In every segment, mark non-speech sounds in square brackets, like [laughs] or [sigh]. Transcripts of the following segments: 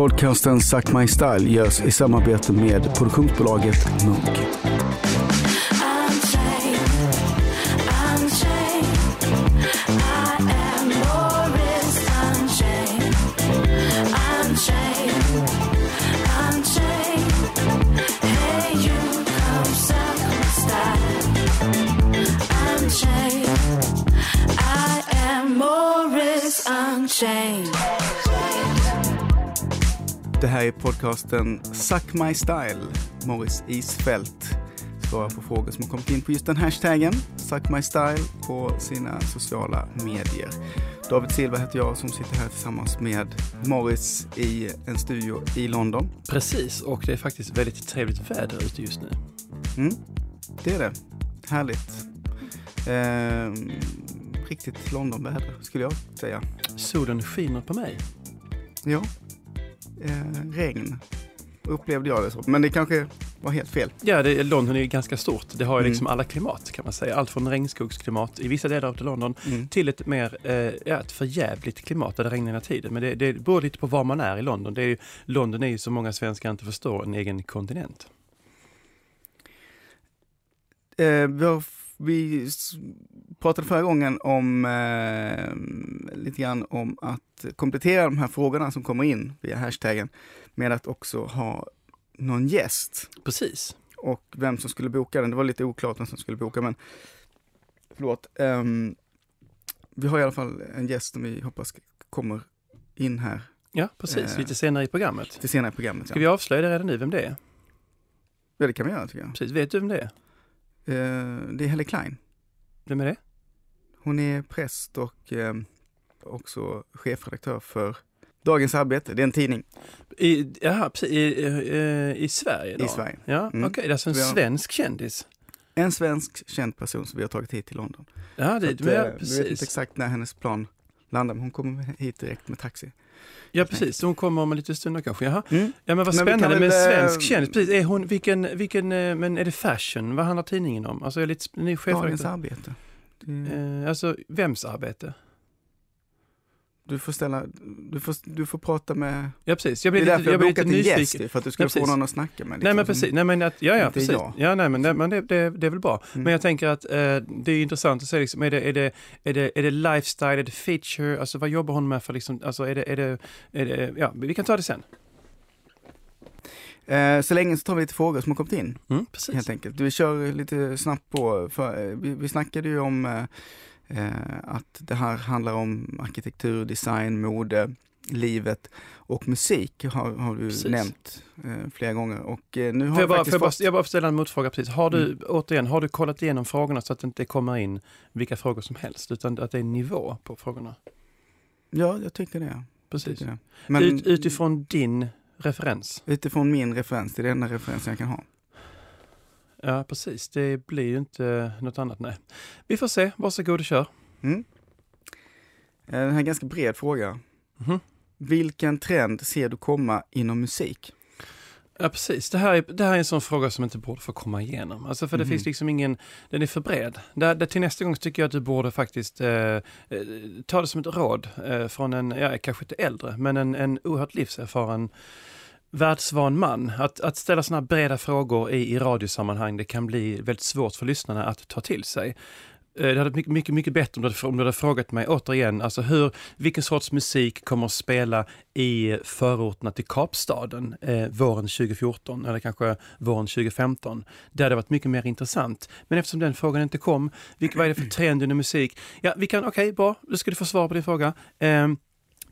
Podcasten Suck My Style görs i samarbete med produktionsbolaget Munk. Är podcasten Suck My Style. Morris Isfält svarar på frågor som har kommit in på just den hashtaggen, Suck My Style, på sina sociala medier. David Silva heter jag som sitter här tillsammans med Morris i en studio i London. Precis, och det är faktiskt väldigt trevligt väder ute just nu. Mm, det är det. Härligt. Eh, riktigt Londonväder skulle jag säga. Solen skiner på mig. Ja, eh, regn upplevde jag det så. Men det kanske var helt fel. Ja, det, London är ju ganska stort. Det har ju Mm. liksom alla klimat kan man säga. Allt från regnskogsklimat i vissa delar av London Mm. till ett mer eh, ja, ett förjävligt klimat där det regnar hela tiden. Men det, det beror lite på var man är i London. Det är ju, London är ju som många svenskar inte förstår en egen kontinent. Eh, vi, pratade förra gången om eh, lite grann om att komplettera de här frågorna som kommer in via hashtaggen med att också ha någon gäst Precis. och vem som skulle boka den. Det var lite oklart vem som skulle boka men förlåt. Ehm, vi har i alla fall en gäst som vi hoppas kommer in här Ja, precis. Eh. Lite senare i programmet. till senare i programmet. Ska Ja. vi avslöja det redan nu vem det är? ja, det kan vi göra tycker jag. Precis. Vet du vem det är? Eh, det är Helle Klein. Vem är det? Hon är präst och eh, också chefredaktör för Dagens Arbete. Det är en tidning I, jaha, precis, i, i, i Sverige då? i Sverige. Ja, Mm. okej. Det är alltså en svensk kändis. En svensk känd person som vi har tagit hit till London. Ja, Så det, att, men, eh, ja, vi vet precis. inte exakt när hennes plan landar, men hon kommer hit direkt med taxi. Ja, precis. Hon kommer om en liten stund kanske. Jaha. Mm. Ja, men vad Men spännande kan med väl, eh, svensk kändis. Precis. Är hon, vilken, vilken, eh, men är det fashion? Vad handlar tidningen om? Alltså, är lite, ni är Dagens chefredaktör. Arbete. Eh, alltså, vems arbete? Du, får ställa, du, får, du får prata med... Ja, precis. Jag blir lite, jag jag blir lite nyfiken. för att du ska Nej, få någon att snacka med. Nej men liksom, precis, nej men att, ja ja precis. jag. Ja nej men, nej, men det, det, det är väl bra. Mm. Men jag tänker att eh, det är intressant att se liksom, är det, är, det, är, det, är det lifestyle, är det feature, alltså vad jobbar hon med för liksom, alltså är det, är det, är det ja vi kan ta det sen. Eh, så länge så tar vi lite frågor som har kommit in. Mm, precis. helt enkelt. Vi kör lite snabbt på, för, eh, vi, vi snackade ju om eh, att det här handlar om arkitektur, design, mode, livet och musik har, har du Precis. nämnt eh, flera gånger. Och eh, nu har jag, bara, faktiskt jag, bara, fått... jag bara ställa en motfråga precis. Har du, Mm. återigen, har du kollat igenom frågorna så att det inte kommer in vilka frågor som helst, utan att det är nivå på frågorna? Ja, jag tycker det. Precis. Tycker det. Men Ut, utifrån din referens? utifrån min referens, det är den enda referensen jag kan ha. Ja, precis. Det blir ju inte något annat, nej. Vi får se, varsågod och kör. Mm. Eh, Den här är en ganska bred fråga. Mhm. Vilken trend ser du komma inom musik? Ja precis, det här, är, det här är en sån fråga som inte borde få komma igenom. Alltså för det Mhm. finns liksom ingen, den är för bred. Där, där till nästa gång tycker jag att du borde faktiskt eh, eh, ta det som ett råd eh, från en, ja kanske inte äldre, men en, en oerhört livserfaren världsvan man. Att, att ställa sådana breda frågor i, i radiosammanhang, det kan bli väldigt svårt för lyssnarna att ta till sig. Eh, det hade varit mycket, mycket, mycket bättre om du, hade, om du hade frågat mig återigen, alltså hur, vilken sorts musik kommer att spela i förorterna till Kapstaden eh, våren 2014 eller kanske våren 2015. Det hade varit mycket mer intressant. Men eftersom den frågan inte kom, vilk, vad är det för trend inom musik? Ja, vi kan, okej, bra, då ska du få svar på din fråga. Eh,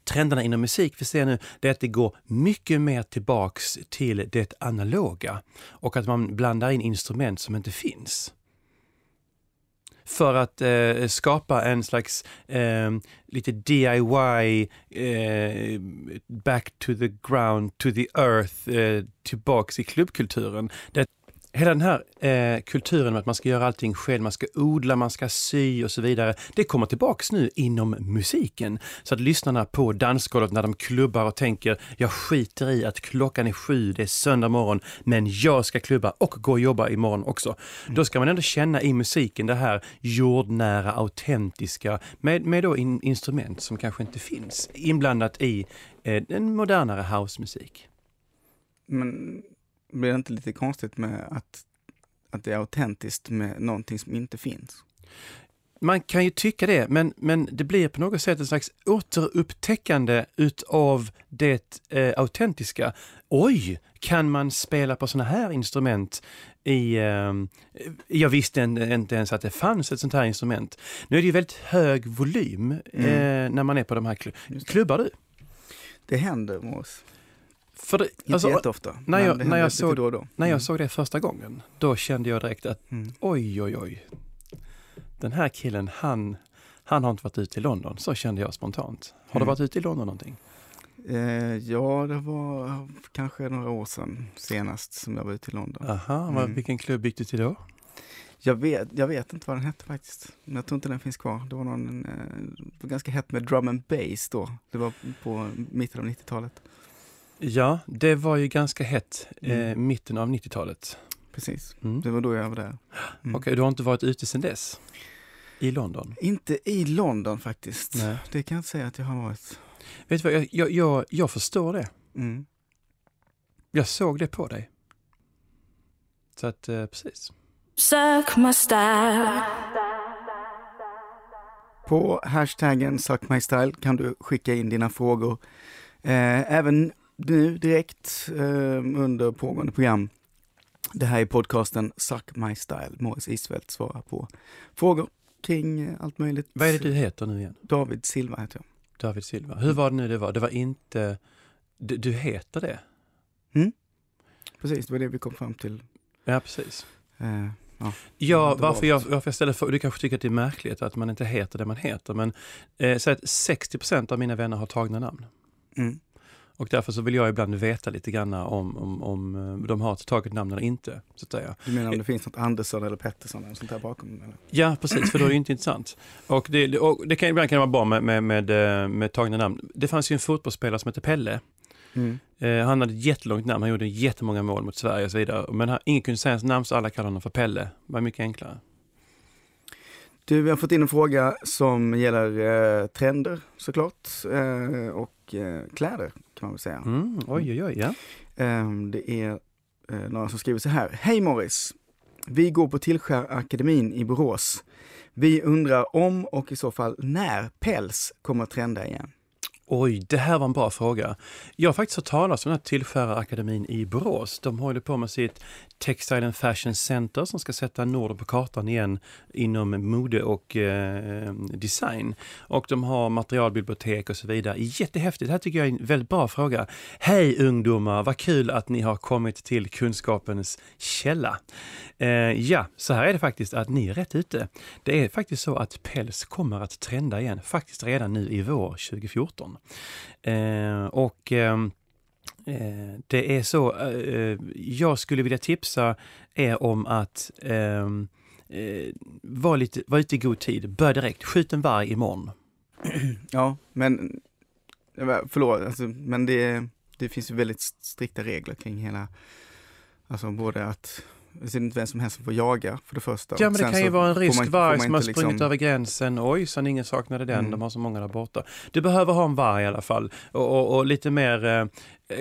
trenderna inom musik vi ser nu, det är att det går mycket mer tillbaks till det analoga och att man blandar in instrument som inte finns för att eh, skapa en slags eh, lite DIY, eh, back to the ground, to the earth, eh, tillbaks i klubbkulturen. Det, Hela den här eh, kulturen med att man ska göra allting själv, man ska odla, man ska sy och så vidare. Det kommer tillbaks nu inom musiken. Så att lyssnarna på dansgolvet när de klubbar och tänker, jag skiter i att klockan är sju, det är söndag morgon, men jag ska klubba och gå och jobba imorgon också. Då ska man ändå känna i musiken det här jordnära, autentiska, med, med då in, instrument som kanske inte finns inblandat i eh, en modernare housemusik. Men blir det inte lite konstigt med att, att det är autentiskt med någonting som inte finns? Man kan ju tycka det, men, men det blir på något sätt en slags återupptäckande utav det eh, autentiska. Oj, kan man spela på såna här instrument i... Eh, jag visste inte ens att det fanns ett sånt här instrument. Nu är det ju väldigt hög volym eh, när man är på de här kl- Just det. Klubbar du? Det händer med oss. För det, Inte alltså, jätteofta, när jag- när jag såg- då då. när jag Mm. såg det första gången, då kände jag direkt att Mm. oj, oj, oj. Den här killen, han, han har inte varit ute i London. Så kände jag spontant. Har du Mm. varit ute i London någonting? Eh, ja, det var kanske några år sedan senast som jag var ute i London. Aha, Mm. vilken klubb gick du till då? Jag vet, jag vet inte vad den hette faktiskt. Men jag tror inte den finns kvar. Det var någon, eh, det var ganska hett med drum and bass då. Det var på mitten av 90-talet. Ja, det var ju ganska hett eh, Mm. mitten av 90-talet. Precis, Mm. det var då jag var där. Mm. Okej, du har inte varit ute sedan dess? I London? Inte i London faktiskt. Nej. Det kan jag inte säga att jag har varit. Vet du vad, jag, jag, jag, jag förstår det. Mm. Jag såg det på dig. Så att, eh, precis. Suck my style. På hashtaggen suckmystyle kan du skicka in dina frågor. Eh, även nu direkt eh, under pågående program. Det här är podcasten Suck My Style. Morris Isfält svarar på frågor kring eh, allt möjligt. Vad är det du heter nu igen? David Silva heter jag. David Silva. Hur var det nu det var? Det var inte... Du, du heter det? Precis, det var det vi kom fram till. Ja, precis. Eh, Ja, Det varför var- jag, varför jag ställer frågan, du kanske tycker att det är märkligt att man inte heter det man heter, men eh, så att 60% av mina vänner har tagna namn. mm. Och därför så vill jag ibland veta lite grann om, om, om eh, de har tagit namn eller inte. Så att säga. Du menar om det finns något Andersson eller Pettersson eller sånt där bakom? Eller? Ja, precis, för då är det inte intressant. Och det, och det kan, ibland kan det vara bra med, med, med, eh, med tagna namn. Det fanns ju en fotbollsspelare som hette Pelle. Mm. Eh, han hade ett jättelångt namn, han gjorde jättemånga mål mot Sverige och så vidare. Men han, ingen kunde säga hans namn så alla kallade honom för Pelle. Det var mycket enklare. Du, vi har fått in en fråga som gäller eh, trender såklart eh, och eh, kläder kan man väl säga. Mm, oj, oj, oj, ja. Ehm, Det är eh, några som skriver så här. Hej Morris! Vi går på Tillskär akademin i Borås. Vi undrar om och i så fall när päls kommer att trenda igen. Oj, det här var en bra fråga. Jag har faktiskt hört talas om den här Tillskärarakademin i Borås. De håller på med sitt Textile and Fashion Center som ska sätta Norden på kartan igen inom mode och eh, design. Och de har materialbibliotek och så vidare. Jättehäftigt. Det här tycker jag är en väldigt bra fråga. Hej ungdomar, vad kul att ni har kommit till kunskapens källa. Eh, ja, så här är det faktiskt att ni är rätt ute. Det är faktiskt så att päls kommer att trenda igen, faktiskt redan nu i vår 2014. Eh, och ehm, eh, det är så, eh, eh, jag skulle vilja tipsa er om att ehm, eh, vara lite, var ute i god tid, börja direkt, skjut en varg imorgon. [clears throat] Ja, men förlåt, alltså, men det, det finns ju väldigt strikta regler kring hela, alltså både att det är inte vem som helst som får jaga för det första. Ja men det kan ju så vara en man- får varg som har inte sprungit liksom- över gränsen, oj så ingen saknade den, Mm. de har så många där borta. Du behöver ha en varg i alla fall och, och, och lite mer, eh,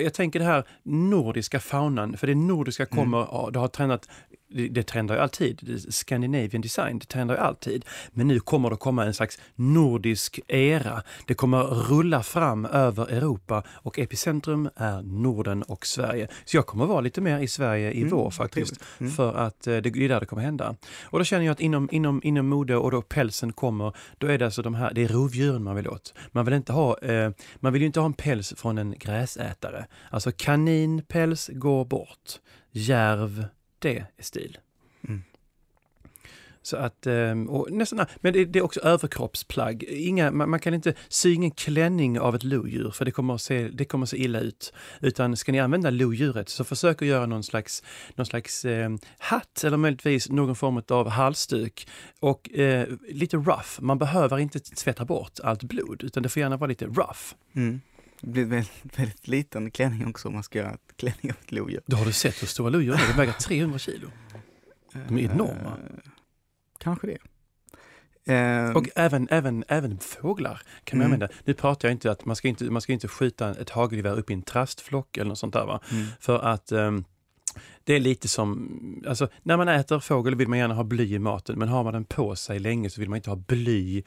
jag tänker det här nordiska faunan, för det nordiska Mm. kommer, ja, det har tränat det, det trendar ju alltid, Det- Scandinavian design, det trendar ju alltid. Men nu kommer det komma en slags nordisk era. Det kommer rulla fram över Europa och epicentrum är Norden och Sverige. Så jag kommer vara lite mer i Sverige i Mm, vår faktiskt. Mm. För att eh, det är där det kommer hända. Och då känner jag att inom, inom, inom mode och då pälsen kommer, då är det alltså de här, det är rovdjuren man vill åt. Man vill inte ha, eh, man vill ju inte ha en päls från en gräsätare. Alltså kaninpäls går bort. Järv, det är stil. Mm. Så att, ehm, och nästan, men det, det är också överkroppsplagg. Inga, man, man kan inte sy ingen klänning av ett lodjur för det kommer, att se, det kommer att se illa ut. Utan ska ni använda lodjuret så försök att göra någon slags, någon slags eh, hatt eller möjligtvis någon form av halsduk. Och eh, lite rough, man behöver inte tvätta bort allt blod utan det får gärna vara lite rough. Mm. Det blir väldigt, [laughs] väldigt liten klänning också om man ska göra klänning av ett lodjur. Då har du sett hur stora lodjur är? De väger 300 kilo. De är enorma. Eh, kanske det. Eh, Och även, även, även fåglar kan man Mm. använda. Nu pratar jag inte att man ska inte, man ska inte skjuta ett hagelgevär upp i en trastflock eller något sånt där. Va? mm. För att ehm, det är lite som, alltså när man äter fågel vill man gärna ha bly i maten men har man den på sig länge så vill man inte ha bly.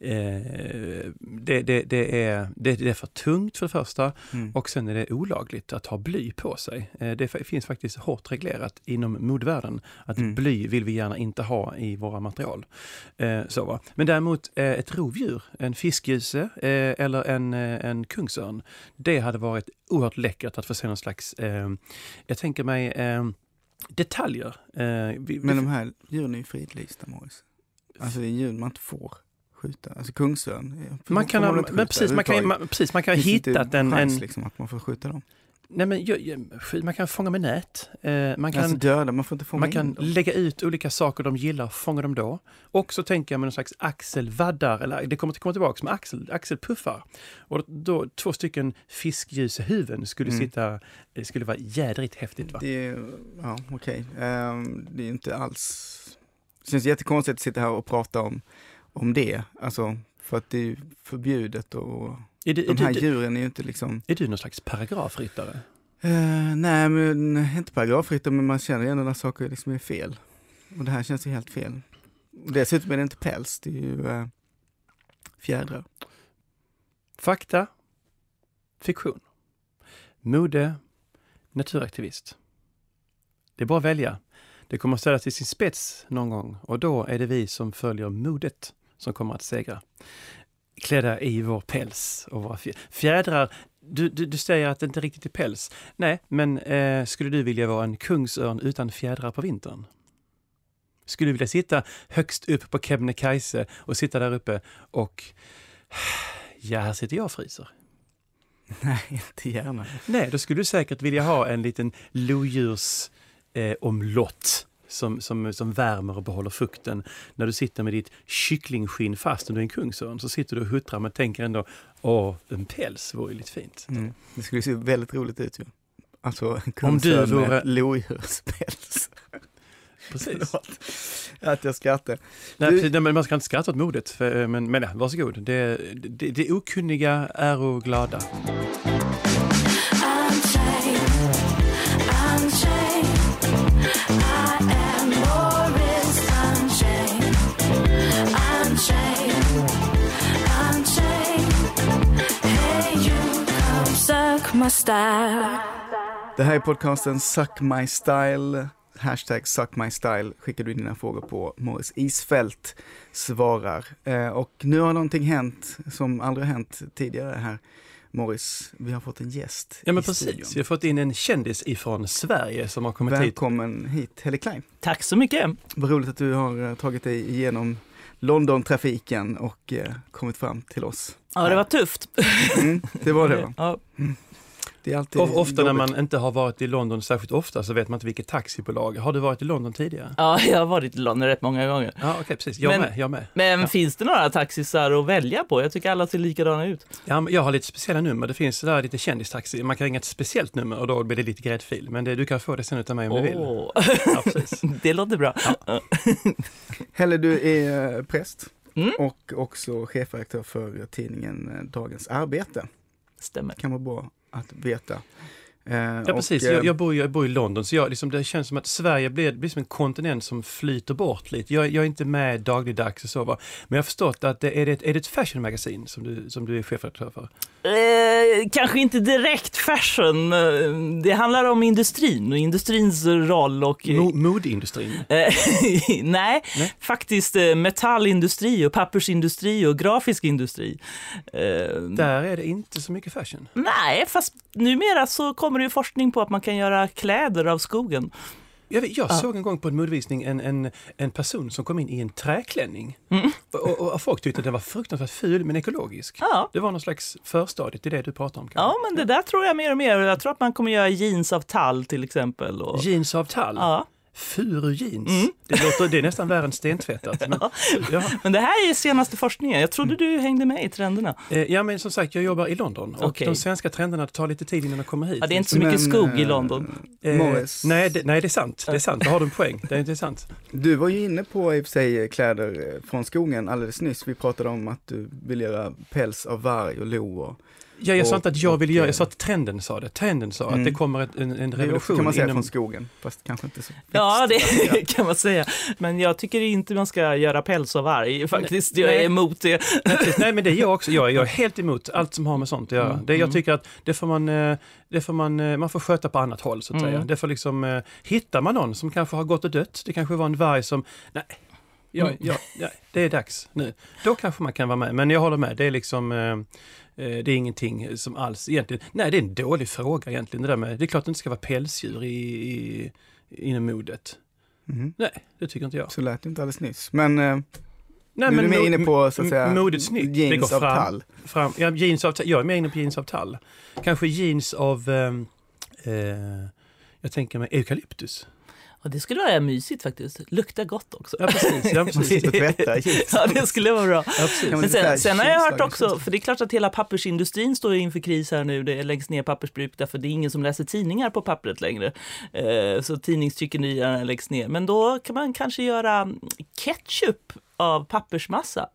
Eh, det, det, det, är, det, det är för tungt för det första Mm. och sen är det olagligt att ha bly på sig. Eh, Det finns faktiskt hårt reglerat inom modvärlden att Mm. bly vill vi gärna inte ha i våra material. Eh, Så va. Men däremot eh, ett rovdjur, en fiskgjuse eh, eller en, eh, en kungsörn, det hade varit oerhört läckert att få se någon slags, jag tänker mig detaljer. Eh, vi, Men de här djuren är ju fridlysta, Morris. Alltså det är djur man inte får skjuta. Alltså kungsörn. eh, man kan, ha, men precis, man kan, man, precis, man kan ha hittat en, en liksom, att man får skjuta dem. Nej men, ju- skit, man kan fånga med nät, eh, man kan alltså döda, man får inte fånga Man kan lägga ut olika saker de gillar och fånga dem då. Och så tänker jag med någon slags axelvaddar, eller det kommer att komma tillbaka som axel, axelpuffar. Och då två stycken fiskljusehuvuden skulle Mm. sitta, det skulle vara jädrigt häftigt va? Det ja okej. Ehm, det är inte alls, det känns jättekonstigt att sitta här och prata om, om det. Alltså, för att det är ju förbjudet och Är, du, är, de här du, djuren är ju inte liksom, är du någon slags paragrafryttare? Eh, nej men inte paragrafryttare men man känner ändå när saker liksom är fel. Och det här känns ju helt fel. Och dessutom är det inte päls, det är ju uh, fjädrar. Fakta, fiktion, mode, naturaktivist. Det är bara att välja. Det kommer att ställas till sin spets någon gång och då är det vi som följer modet som kommer att segra. Klädda i vår päls och våra fjä- fjädrar. Du, du, du säger att det inte riktigt är päls. Nej, men eh, skulle du vilja vara en kungsörn utan fjädrar på vintern? Skulle du vilja sitta högst upp på Kebnekaise och sitta där uppe och ja, här sitter jag och fryser. Nej, inte gärna. Nej, då skulle du säkert vilja ha en liten lodjurs eh, omlott som, som, som värmer och behåller fukten. När du sitter med ditt kycklingskinn fast om du är en kungsörn så sitter du och huttrar men tänker ändå, åh, en päls vore ju lite fint. Mm. Det skulle se väldigt roligt ut ju. Alltså en Om du kungsörn vore- med lodjurspäls. [laughs] Precis. Att jag skrattar. Nej, Du- nej, men man ska inte skratta åt modet, för, eh, men, men ja, varsågod. Det, det, det okunniga är och glada. My style. Det här är podcasten Suck My Style. Hashtag Suck My Style skickar du dina frågor på. Morris Isfält svarar. Eh, och nu har någonting hänt som aldrig hänt tidigare här. Morris, vi har fått en gäst Ja men i precis, studion. vi har fått in en kändis ifrån Sverige som har kommit hit. Välkommen hit, Helle Klein. Tack så mycket. Vad roligt att du har eh, tagit dig igenom London-trafiken och eh, kommit fram till oss. Ja, det var tufft. Mm, det var det va? Ja, är alltid ofta när jobbigt. man inte har varit i London särskilt ofta så vet man inte vilket taxibolag. Har du varit i London tidigare? ja, [laughs] jag har varit i London rätt många gånger. Ja, okej, precis. Jag Men- med. Jag med. Men Ja. finns det några taxisar att välja på? Jag tycker alla ser likadana ut. Ja, jag har lite speciella nummer. Det finns där lite kändistaxi. Man kan ringa ett speciellt nummer och då blir det lite gräddfil. Men det, du kan få det sen utav mig om du vill. Ja, precis. [laughs] det låter bra. [laughs] Helle, du är eh, präst Mm. och också chefredaktör för tidningen eh, Dagens Arbete. Stämmer. kan vara bra att veta. Eh, Ja, precis. och, eh, jag, jag, bor, jag bor i London så jag, liksom, det känns som att Sverige blir, blir som en kontinent som flyter bort lite. Jag, jag är inte med dagligdags och så. Va? Men jag har förstått att det, är, det ett, är det ett fashion magasin som du, som du är chefredaktör för? Eh, kanske inte direkt fashion. Det handlar om industrin och industrins roll och... Mo, modeindustrin. Eh, [laughs] nej, Nej. faktiskt metallindustri och pappersindustri och grafisk industri. Eh, Där är det inte så mycket fashion. Nej, fast numera så kommer det ju forskning på att man kan göra kläder av skogen. Jag, vet, jag Ja. såg en gång på en modevisning en, en, en person som kom in i en träklänning. Mm. Och, och, och folk tyckte att den var fruktansvärt ful men ekologisk. Ja. Det var någon slags förstadie till det du pratar om. kanske. ja, men det där tror jag mer och mer. Jag tror att man kommer göra jeans av tall till exempel. Och... Jeans av tall. Ja. Furu jeans. Mm. Det, låter, det är nästan värre än stentvättat. Men, [laughs] ja. Men det här är senaste forskningen. Jag trodde du hängde med i trenderna. Eh, ja men som sagt, jag jobbar i London och Okej. de svenska trenderna tar lite tid innan de kommer hit. Ja, det är inte så mycket Men, skog i eh, London. Eh, Morris, nej, det, nej, det är sant. Det är sant. Då har du en poäng. Det är inte sant. du var ju inne på i och för sig kläder eh, från skogen alldeles nyss. Vi pratade om att du vill göra päls av varg och lo och Ja, jag sa inte att jag ville och, göra, eh, jag sa att trenden sa det. Trenden sa Mm. att det kommer ett, en, en det revolution kan man säga inom... från skogen, fast kanske inte så Ja, det [laughs] kan man säga. Men jag tycker inte man ska göra päls av varg faktiskt. Jag Nej. är emot det. Nej men det är jag också, jag, jag är helt emot allt som har med sånt att göra. Mm, Det, jag mm. tycker att det får man, eh, det får man, eh, man får sköta på annat håll så att Mm. säga. Det får liksom, eh, hittar man någon som kanske har gått och dött, det kanske var en varg som, nej, ja, Mm. ja, ja, det är dags nu. Då kanske man kan vara med, men jag håller med, det är liksom eh, eh, det är ingenting som alls egentligen, nej det är en dålig fråga egentligen det där med, det är klart att det inte ska vara pälsdjur i, i, inom modet. Mhm. Nej, det tycker inte jag. Så lät det inte alldeles nyss. Men, eh, Nej, nu är du mer inne på så att säga modets nytt, det jeans av fram. tall. fram, ja, jeans av, jag är mer inne på jeans av tall. Kanske jeans av, ehm, eh, jag tänker mig eukalyptus. Och det skulle vara mysigt faktiskt. Luktar gott också. Ja precis, ja, precis. och. [laughs] Ja, det skulle vara bra. Ja, Men sen, sen har jag hört kylslag, också, liksom. för det är klart att hela pappersindustrin står inför kris här nu. Det läggs ner pappersbruk därför det är ingen som läser tidningar på pappret längre. Eh, så tidningstryckerierna läggs ner. Men då kan man kanske göra ketchup av pappersmassa.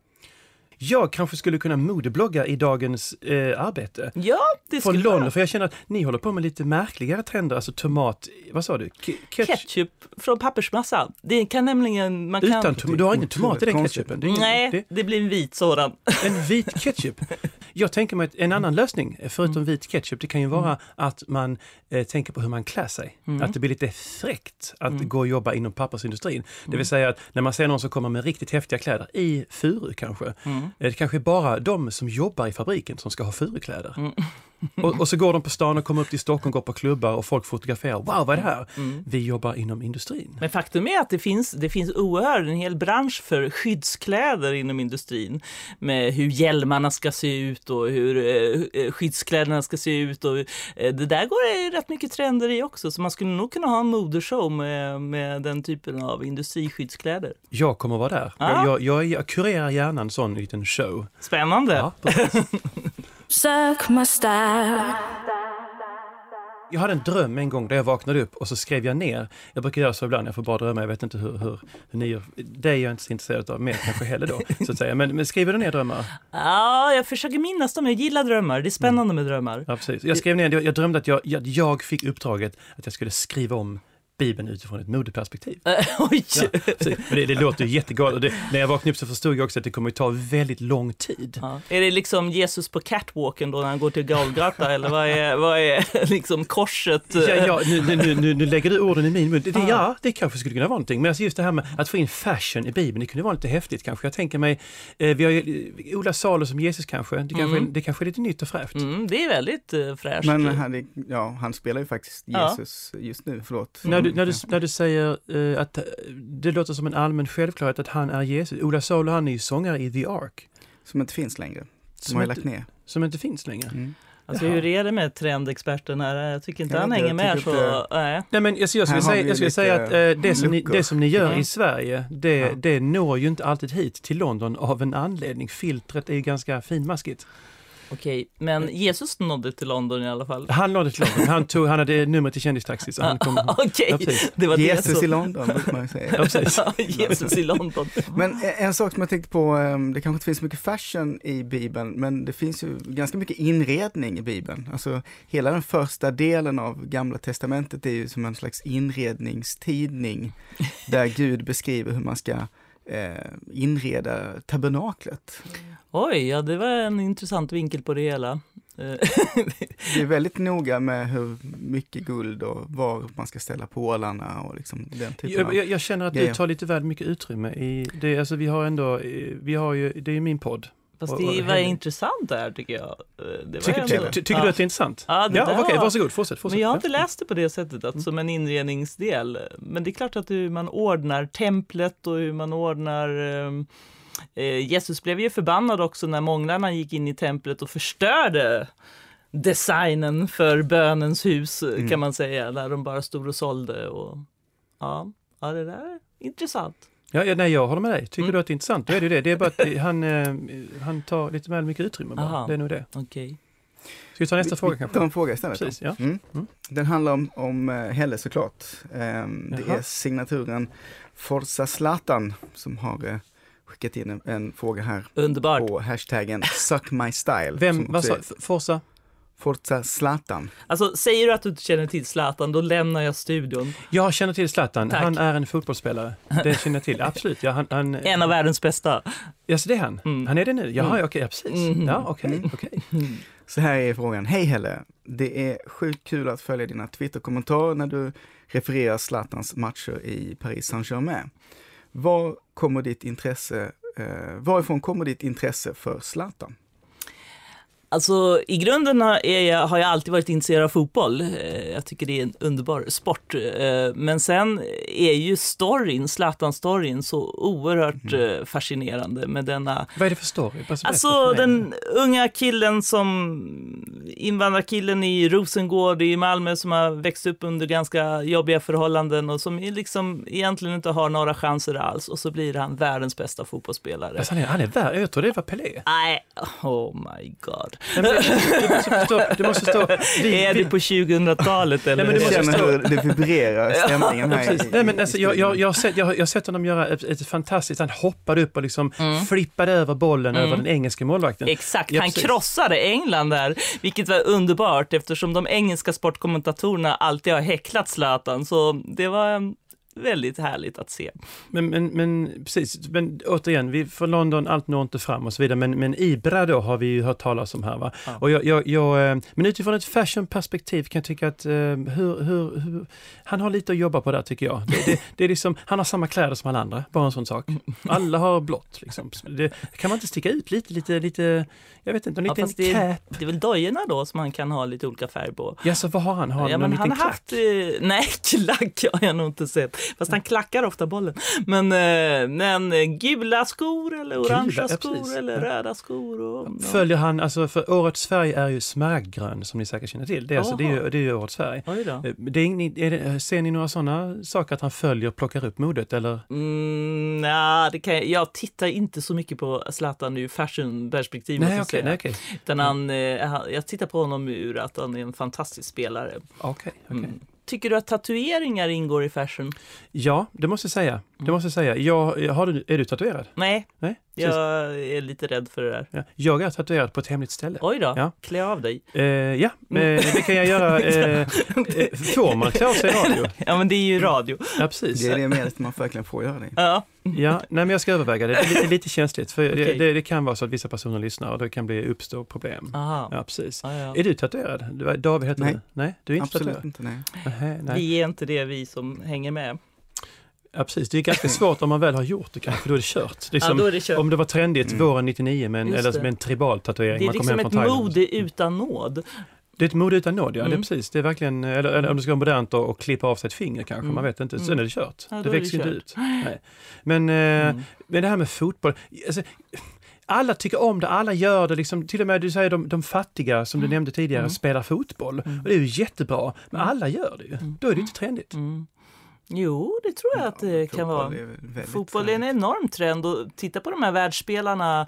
Jag kanske skulle kunna modeblogga i dagens eh, arbete. Ja, det Från skulle London, vara för jag känner att ni håller på med lite märkligare trender, alltså tomat, vad sa du? Ke- ketchup. ketchup från pappersmassa. Det kan nämligen... Man kan... Utan tom- du har ingen tomat i den ketchupen? Det är ingen, Nej, det, det blir en vit sådan. En vit [laughs] ketchup. Jag tänker mig en annan lösning, förutom vit ketchup, det kan ju vara att man eh, tänker på hur man klär sig. Mm. Att det blir lite fräckt att Mm. gå och jobba inom pappersindustrin. Det Mm. vill säga att när man ser någon som kommer med riktigt häftiga kläder, i furu kanske, Mm. eh, det kanske är bara de som jobbar i fabriken som ska ha furukläder. Och, och så går de på stan och kommer upp till Stockholm, går på klubbar och folk fotograferar. Wow, vad är det här? Mm. Vi jobbar inom industrin. Men faktum är att det finns, det finns oerhört en hel bransch för skyddskläder inom industrin. Med hur hjälmarna ska se ut och hur eh, eh, skyddskläderna ska se ut. Och, eh, det där går det rätt mycket trender i också. Så man skulle nog kunna ha en modeshow med, med den typen av industriskyddskläder. Jag kommer vara där. Ja. Jag, jag, jag kurerar gärna en sån liten show. Spännande! Ja, [laughs] Suck my style. Jag hade en dröm en gång där jag vaknade upp och så skrev jag ner. Jag brukar göra så ibland, jag får bara drömma, jag vet inte hur, hur, hur ni gör. Det är jag inte så intresserad av mer kanske heller då, [laughs] så att säga. Men, men skriver du ner drömmar? Ja, jag försöker minnas dem. Jag gillar drömmar. Det är spännande med drömmar. Ja, precis. Jag skrev ner, jag, jag drömde att jag, jag, jag fick uppdraget att jag skulle skriva om Bibeln utifrån ett modeperspektiv. Eh, [laughs] Oj! Ja, det, det låter ju jättegalet. Och det, när jag vaknade upp så förstod jag också att det kommer att ta väldigt lång tid. Ja. Är det liksom Jesus på catwalken då när han går till Golgata eller vad är, [laughs] vad är liksom korset? Ja, ja, nu, nu, nu, nu, nu lägger du orden i min mun. Det, det, Ja. ja, det kanske skulle kunna vara någonting. Men alltså just det här med att få in fashion i Bibeln, det kunde vara lite häftigt kanske. Jag tänker mig, eh, vi har ju eh, Ola Salo som Jesus kanske. Det kanske, Mm. det kanske är lite nytt och fräscht. Mm, det är väldigt uh, fräscht. Men han, ja, han spelar ju faktiskt Ja. Jesus just nu, förlåt. När, du, när, du, när du säger eh, att eh, det låter som en allmän självklarhet att han är Jesus. Ola Salo han är ju sångare i The Ark. Som inte finns längre. Som Som har lagt ner. som inte finns längre. Mm. alltså, Jaha. hur är det med trendexperten här? Jag tycker inte Jag han hänger med så. Nej. Nej men alltså, jag skulle säga, jag skulle säga att eh, det, som ni, det som ni gör Mm. i Sverige, det, Ja. det når ju inte alltid hit till London av en anledning. Filtret är ju ganska finmaskigt. Okej, men Jesus nådde till London i alla fall. Han nådde till London, han, tog, han hade numret till kändistaxi så han kom. [laughs] Okej, Ja, precis. det var det Jesus som... i London, brukar man ju säga. [laughs] Ja, precis. Jesus i London. Men en- sak som jag tänkte på, ehm, det kanske inte finns så mycket fashion i Bibeln, men det finns ju ganska mycket inredning i Bibeln. Alltså hela den första delen av Gamla Testamentet är ju som en slags inredningstidning, där Gud beskriver hur man ska eh, inreda tabernaklet. Oj, ja det var en intressant vinkel på det hela. Eh, Det är [laughs] väldigt noga med hur mycket guld och var man ska ställa pålarna och liksom den typen Jag, av... jag, jag känner att du grejer. tar lite väl mycket utrymme i det. Alltså vi har ändå, eh, vi har ju, det är ju min podd. Fast Och- det och var Henrik. intressant där tycker jag. Eh, Det Tycker, ändå- ty, ty, tycker Ja. du att det är intressant? Ja, det ja där okej, var- varsågod, fortsätt. fortsätt. Men jag har inte läst det på det sättet, att som en inredningsdel. Men det är klart att hur man ordnar templet och hur man ordnar eh, Jesus blev ju förbannad också när månglarna gick in i templet och förstörde designen för bönens hus Mm. kan man säga, där de bara stod och sålde. Och, ja, ja, det där är intressant. Ja, ja, nej, jag håller med dig. Tycker Mm. du att det är intressant, då är det ju det. Det är bara att han, eh, han tar lite väl mycket utrymme bara. Aha. Det är nog det. Okej. Ska vi ta nästa Vi- fråga vi kanske? tar en fråga istället. Precis, ja. Mm. Mm. Den handlar om, om eh, Helle såklart. Ehm, det Jaha. är signaturen Forza Zlatan som har eh, skickat in en, en fråga här Underbart. på hashtaggen Suck My Style. Vem, vad sa, Forza? Forza Zlatan. Alltså, säger du att du inte känner till Zlatan, då lämnar jag studion. Jag känner till Zlatan. Tack. Han är en fotbollsspelare. Det känner jag till. [laughs] Absolut. Ja, han, han, En av världens bästa. Ja, så det är han. Mm. Han är det nu? Jaha, Mm. okej, ja, precis. Mhm. Ja, okej, Mm. okej. Så här är frågan. Hej Helle! Det är sjukt kul att följa dina Twitter-kommentarer när du refererar Zlatans matcher i Paris Saint-Germain. Var kommer ditt intresse, eh, varifrån kommer ditt intresse för Zlatan? Alltså i grunden har jag, har jag alltid varit intresserad av fotboll. Eh, Jag tycker det är en underbar sport. Eh, Men sen är ju storyn, Zlatan-storyn, så oerhört eh, fascinerande med denna Vad är det för story? Berätta Alltså den unga killen som invandrarkillen i Rosengård i Malmö som har växt upp under ganska jobbiga förhållanden och som liksom egentligen inte har några chanser alls och så blir han världens bästa fotbollsspelare. Alltså, han är, han är värd. Jag tror det var Pelé. Nej, oh my god. Nej, du måste förstå. Du måste förstå. [laughs] Vi, är vi, det på 2000-talet eller? men du måste hur det vibrerar stämningen här. I- Nej, men alltså, jag, jag, jag, har sett, jag, jag har sett honom göra ett, ett fantastiskt, han hoppade upp och liksom flippade över bollen Mm. över den engelska målvakten. Exakt, Ja, han precis. krossade England där, vilket var underbart eftersom de engelska sportkommentatorerna alltid har häcklat Zlatan, så det var väldigt härligt att se. Men, men, men precis, men återigen, vi från London, allt når inte fram och så vidare, men, men Ibra då har vi ju hört talas om här va. Ja. Och jag, jag, jag, eh, men utifrån ett fashionperspektiv kan jag tycka att eh, hur, hur, hur, han har lite att jobba på där tycker jag. Det, det, det är liksom, han har samma kläder som alla andra, bara en sån sak. [laughs] Alla har blått liksom. Det, kan man inte sticka ut lite, lite, lite, jag vet inte, en Ja, liten det- cap? Det är väl dojorna då som man kan ha lite olika färg på. Ja, så vad har han? Har han ja, någon men han liten har klack? haft, eh, [laughs] nej klack har jag nog inte sett, fast han klackar ofta bollen. Men, eh, men eh, gula skor eller orangea ja, skor precis. eller Ja. röda skor. Och, ja. Följer han, alltså för årets färg är ju smaragdgrön som ni säkert känner till. Det är, alltså, det är, ju, det är ju årets färg. Eh, Det är, är det, ser ni några sådana saker att han följer, plockar upp modet eller? Mm, nej, det kan jag, jag tittar inte så mycket på Zlatan ur fashion-perspektiv. Nej okej, nej, okej. Utan han, jag tittar på honom ur att han är en fantastisk spelare. Okej, okej. Mm. Tycker du att tatueringar ingår i fashion? Ja, det måste jag säga. Mm. Det måste jag säga. Jag, har du, är du tatuerad? Nej, Nej? jag är lite rädd för det där. Ja. Jag är tatuerad på ett hemligt ställe. Oj då, Ja. klä av dig. Eh, ja, Mm. eh, det kan jag göra. [laughs] Eh, får man klä av sig i radio? Ja, men det är ju radio. Ja, precis. Det är det medlet man verkligen får göra det. Ja. Ja, nej, men jag ska överväga det. Det är lite, lite känsligt, för Okej. det, det, det kan vara så att vissa personer lyssnar och det kan bli, uppstå problem. Aha. Ja, precis. Ja, ja. Är du tatuerad? David heter Nej. du? Nej, du är inte Absolut tatuerad? inte, nej. Nähä, nej. Vi är inte det, vi som hänger med. Ja, precis. Det är ganska [laughs] svårt om man väl har gjort det kanske, för då är det kört. Det är Ja, som, då är det kört. om det var trendigt Mm. våren 99 med en, eller det. med en tribal tatuering. Det är man kom liksom hem ett Thailand. mode utan nåd. Det är ett mode utan nåd, ja. Det Mm. är precis. Det är verkligen, eller, eller om det ska vara modernt och, och klippa av sig ett finger kanske, Mm. man vet inte. Sen Mm. är det kört. Ja, det är det växer inte ut. Nej. Men, eh, Mm. men det här med fotboll, alltså, alla tycker om det, alla gör det. Liksom, till och med du säger de, de fattiga, som du nämnde tidigare, Mm. spelar fotboll. Mm. Och det är ju jättebra, men Mm. alla gör det ju. Mm. Då är det ju inte trendigt. Jo, det tror jag att det kan Fotboll vara. är Fotboll är en enorm trend och titta på de här världsspelarna,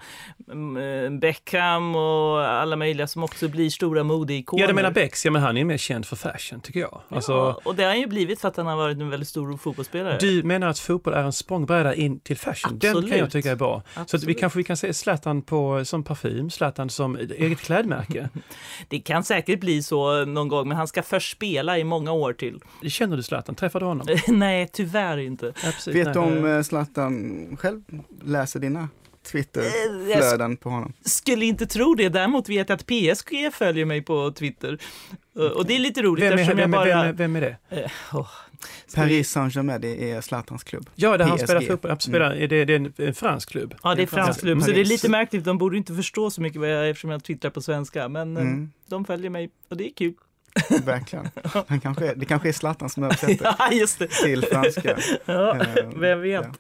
Beckham och alla möjliga som också blir stora modeikoner. Ja, du menar Bex, ja men han är mer känd för fashion tycker jag. Alltså, ja, och det har han ju blivit för att han har varit en väldigt stor fotbollsspelare. Du menar att fotboll är en språngbräda in till fashion? Den kan jag Absolut. tycka är bra. Så att vi Absolut. kanske vi kan se Zlatan på, som parfym, Zlatan som eget klädmärke. [laughs] Det kan säkert bli så någon gång, men han ska först spela i många år till. Känner du Zlatan? Träffar du honom? [laughs] Nej, tyvärr inte. Ja, precis. Vet du om eh, Zlatan själv läser dina Twitterflöden på honom? Skulle inte tro det, däremot vet jag att PSG följer mig på Twitter. Eh, Och det är lite roligt Vem är, eftersom vem, jag bara... vem, vem är det? Vi- Paris Saint-Germain, det är Zlatans klubb. Ja, där han PSG. spelar fotboll. Han spelar, är det, det är en, en fransk klubb. Ja, det är är fransk klubb, så det är lite märkligt. De borde inte förstå så mycket vad jag, eftersom jag twittrar på svenska, men eh, Mm, de följer mig och det är kul. [laughs] verkligen. Han kanske är, det kanske är Zlatan som översätter [laughs] Ja, just det. till franska. Ja, Eh, vem vet. ja.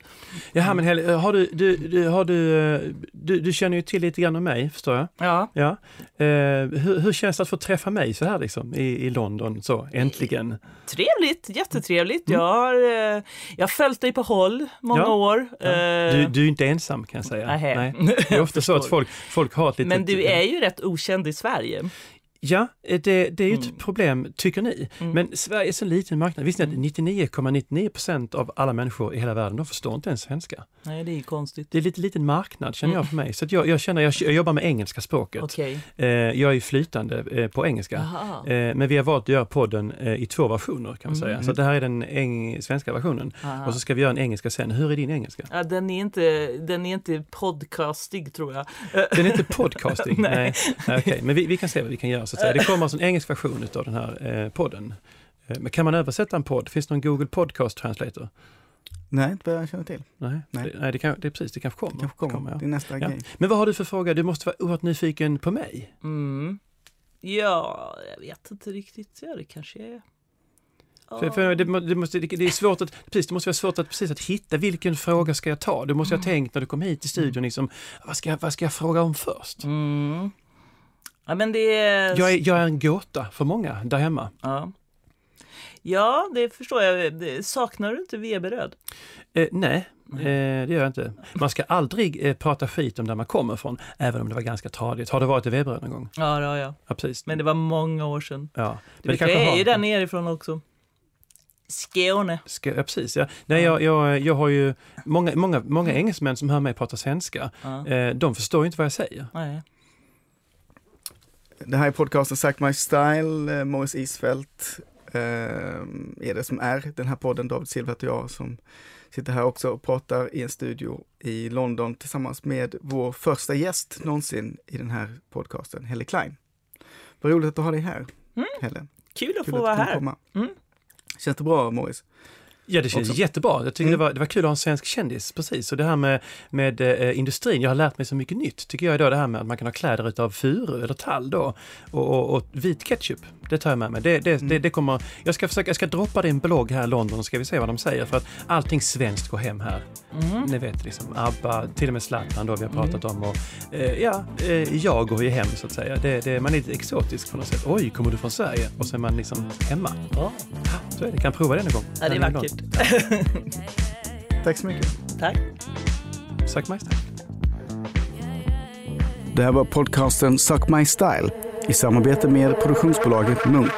Jaha, men Helle, har du, du, du, har du, eh, du, du känner ju till lite grann om mig, förstår jag. Ja. Ja. Eh, hur, hur känns det att få träffa mig så här liksom i, i London, så äntligen? Trevligt, jättetrevligt. Mm. Jag, har, eh, jag har följt dig på håll många Ja. år. Ja. Eh, Du, du är inte ensam kan jag säga. Nej. Det är ofta så att [laughs] folk, folk har ett litet... Men du är ju rätt okänd i Sverige. Ja, eh, det, det är ju ett Mm. problem, tycker ni. Mm. Men Sverige är så liten marknad. Visste ni att 99,99 procent av alla människor i hela världen, de förstår inte ens svenska. Nej, det är konstigt. Det är lite liten marknad känner Mm. jag för mig. Så jag, jag känner, jag, jag jobbar med engelska språket. Okej. Eh, jag är flytande eh, på engelska. Eh, men vi har valt att göra podden eh, i två versioner kan man säga. Mm. Så det här är den eng- svenska versionen. Aha. Och så ska vi göra en engelska sen. Hur är din engelska? Ja, den, är inte, den är inte podcastig tror jag. Den är inte podcasting. [laughs] Nej. Nej. Okej. Men vi, vi kan se vad vi kan göra. Så att säga. Det kommer alltså en engelsk version av den här eh, podden. Eh, men kan man översätta en podd? Finns det någon Google Podcast Translator? Nej, inte vad jag känner till. Nej, Nej. Det, nej det, kan, det är precis, det kanske kommer. Det kanske kommer. ja. Det är nästa Ja. grej. Men vad har du för fråga? Du måste vara oerhört nyfiken på mig. Mm. Ja, jag vet inte riktigt. Ja, det kanske är... Ja. För, för det, det, måste, det, det är svårt att, precis, det måste vara svårt att, precis att hitta vilken fråga ska jag ta. Du måste ha tänkt när du kom hit till studion, liksom, vad, ska, vad ska jag fråga om först? Mm. Ja, men det är... Jag är, jag är en gåta för många där hemma. Ja. ja, det förstår jag. Saknar du inte Veberöd? Eh, nej, eh, det gör jag inte. Man ska aldrig eh, prata skit om där man kommer ifrån, även om det var ganska tradigt. Har du varit i Veberöd någon gång? Ja, det har jag. Ja, precis. Men det var många år sedan. ja. Du Men vet, jag är har- ju där nerifrån också. Skåne. Ska, ja, precis. Ja. Nej, jag, jag, jag har ju många, många, många engelsmän som hör mig prata svenska. Ja. Eh, de förstår ju inte vad jag säger. Nej. Det här är podcasten Sack My Style, eh, Morris Isfält eh, är det som är den här podden, David Silvert och jag som sitter här också och pratar i en studio i London tillsammans med vår första gäst någonsin i den här podcasten, Helle Klein. Vad roligt att du har dig här, Mm. Helle. Kul att Kul få vara du kunde här. komma. Mm. Känns det bra, Morris? Ja, det känns Också. jättebra. Jag tycker Mm. det, var, det var kul att ha en svensk kändis, precis. Och det här med, med eh, industrin, jag har lärt mig så mycket nytt, tycker jag idag, det här med att man kan ha kläder utav furu eller tall då, och, och, och vit ketchup. Det tar jag med mig. Det, det, Mm. det, det kommer, jag ska försöka, jag ska droppa en blogg här i London, så ska vi se vad de säger, för att allting svenskt går hem här. Mm. Ni vet, liksom ABBA, till och med Zlatan då vi har pratat om och eh, ja, eh, jag går ju hem så att säga. Det, det, man är lite exotisk på något sätt. Oj, kommer du från Sverige? Och så är man liksom hemma. Ja. Så är det, kan prova det någon gång. ja, det är vackert. [laughs] Tack så mycket. Tack. Suck my style. Det här var podcasten Suck My Style i samarbete med produktionsbolaget Munk.